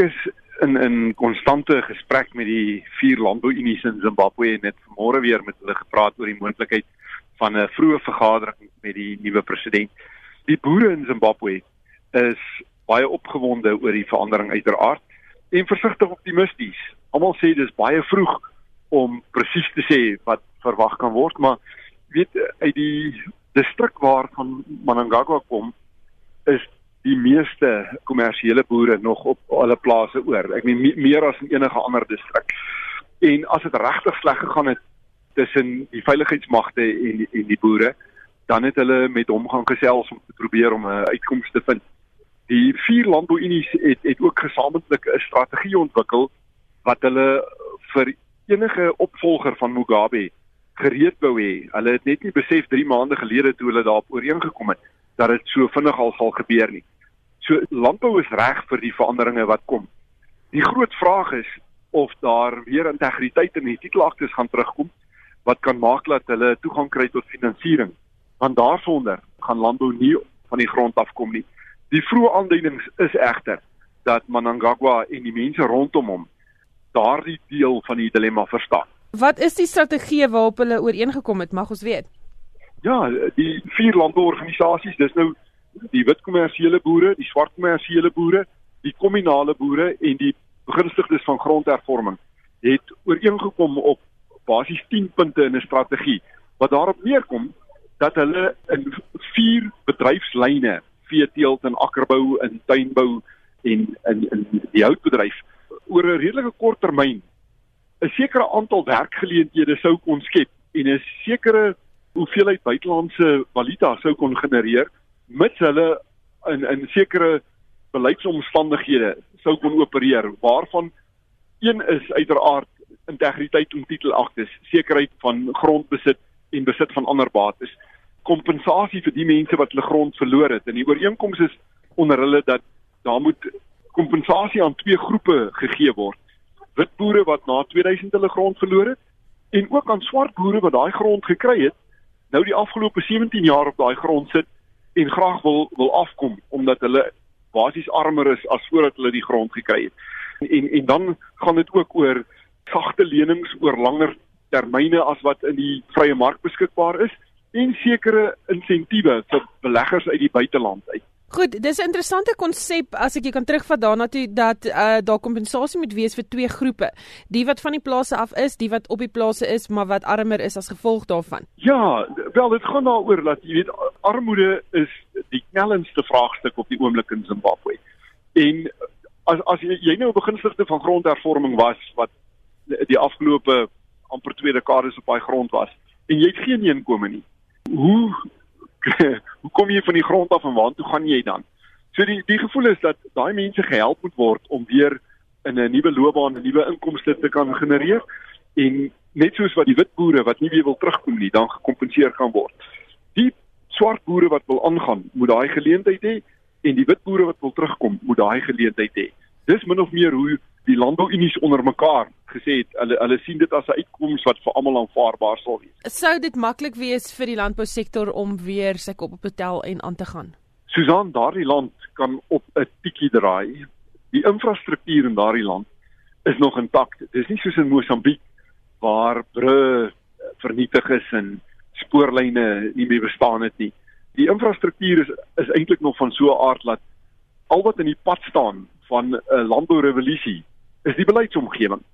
is in in konstante gesprek met die vier landbouunies in Zimbabwe en net vanmôre weer met hulle gepraat oor die moontlikheid van 'n vroeë vergadering met die nuwe president. Die boere in Zimbabwe is baie opgewonde oor die verandering uiteraard en versigtig optimisties. Almal sê dis baie vroeg om presies te sê wat verwag kan word, maar weet uit die distrik waarvan Manangagwa kom is die meeste kommersiële boere nog op hulle plase oor. Ek meen meer as in enige ander distrik. En as dit regtig sleg gegaan het tussen die veiligheidsmagte en en die boere, dan het hulle met hom gaan gesels om te probeer om 'n uitkoms te vind. Die vier landbouunies het het ook gesamentlik 'n strategie ontwikkel wat hulle vir enige opvolger van Mugabe gereed wou hê. Hulle het net nie besef 3 maande gelede toe hulle daarop ooreengekom het dat dit so vinnig al sal gebeur nie. So landbou is reg vir die veranderinge wat kom. Die groot vraag is of daar weer integriteit in die titelaktes gaan terugkom wat kan maak dat hulle toegang kry tot finansiering. Want daarsonder gaan landbou nie van die grond af kom nie. Die vroeë aanduidings is egter dat Manangagwa en die mense rondom hom daardie deel van die dilemma verstaan. Wat is die strategie waarop hulle ooreengekom het, mag ons weet? Ja, die vier landbouorganisasies, dis nou die wit kommersiële boere, die swart kommersiële boere, die kommunale boere en die begunstigdes van grondhervorming het ooreengekom op basies 10 punte in 'n strategie. Wat daarop neerkom dat hulle in vier bedryfslyne, veeteelt en akkerbou en tuinbou en in in die houtbedryf oor 'n redelike kort termyn 'n sekere aantal werkgeleenthede sou kon skep en 'n sekere hoeveelheid buitelandse valuta sou kon genereer mits hulle in in sekere beleidsomstandighede sou kon opereer waarvan een is uiteraard integriteit en titelaktes sekerheid van grondbesit en besit van ander bates kompensasie vir die mense wat hulle grond verloor het. En die ooreenkoms is onder hulle dat daar moet kompensasie aan twee groepe gegee word. Wit boere wat na 2000 hulle grond verloor het en ook aan swart boere wat daai grond gekry het nou die afgelope 17 jaar op daai grond sit en graag wil wil afkom omdat hulle basies armer is as voordat hulle die grond gekry het. En en dan gaan dit ook oor sagte lenings oor langer termyne as wat in die vrye mark beskikbaar is en sekere insentiewe vir beleggers uit die buiteland uit. Goed, dis 'n interessante konsep as ek jy kan terugvat daarna toe dat uh, daar kompensasie moet wees vir twee groepe. Die wat van die plase af is, die wat op die plase is, maar wat armer is as gevolg daarvan. Ja, wel dit gaan daaroor dat jy weet armoede is die knellendste vraagstuk op die oomblik in Zimbabwe. En as as jy, jy nou beginsigte van grondhervorming was wat die afgelope amper twee dekades op daai grond was en jy het geen inkomste nie. Hoe kom jy van die grond af en waar toe gaan jy dan? So die die gevoel is dat daai mense gehelp moet word om weer in 'n nuwe loopbaan, 'n nuwe inkomste te kan genereer en net soos wat die wit boere wat nie weer wil terugkom nie, dan gekompenseer kan word. Die swart boere wat wil aangaan, moet daai geleentheid hê en die wit boere wat wil terugkom, moet daai geleentheid hê. Dis min of meer hoe die landbouunies onder mekaar gesê het hulle hulle sien dit as 'n uitkoms wat vir almal aanvaarbaar sal wees. Sou dit maklik wees vir die landbousektor om weer sy kop op tel en aan te gaan? Susan, daardie land kan op 'n tikkie draai. Die infrastruktuur in daardie land is nog intact. Dit is nie soos in Mosambiek waar brûe vernietig is en spoorlyne nie meer bestaan het nie. Die infrastruktuur is is eintlik nog van so 'n aard dat al wat in die pad staan van 'n landbourevolusie is die beleidsomgewing.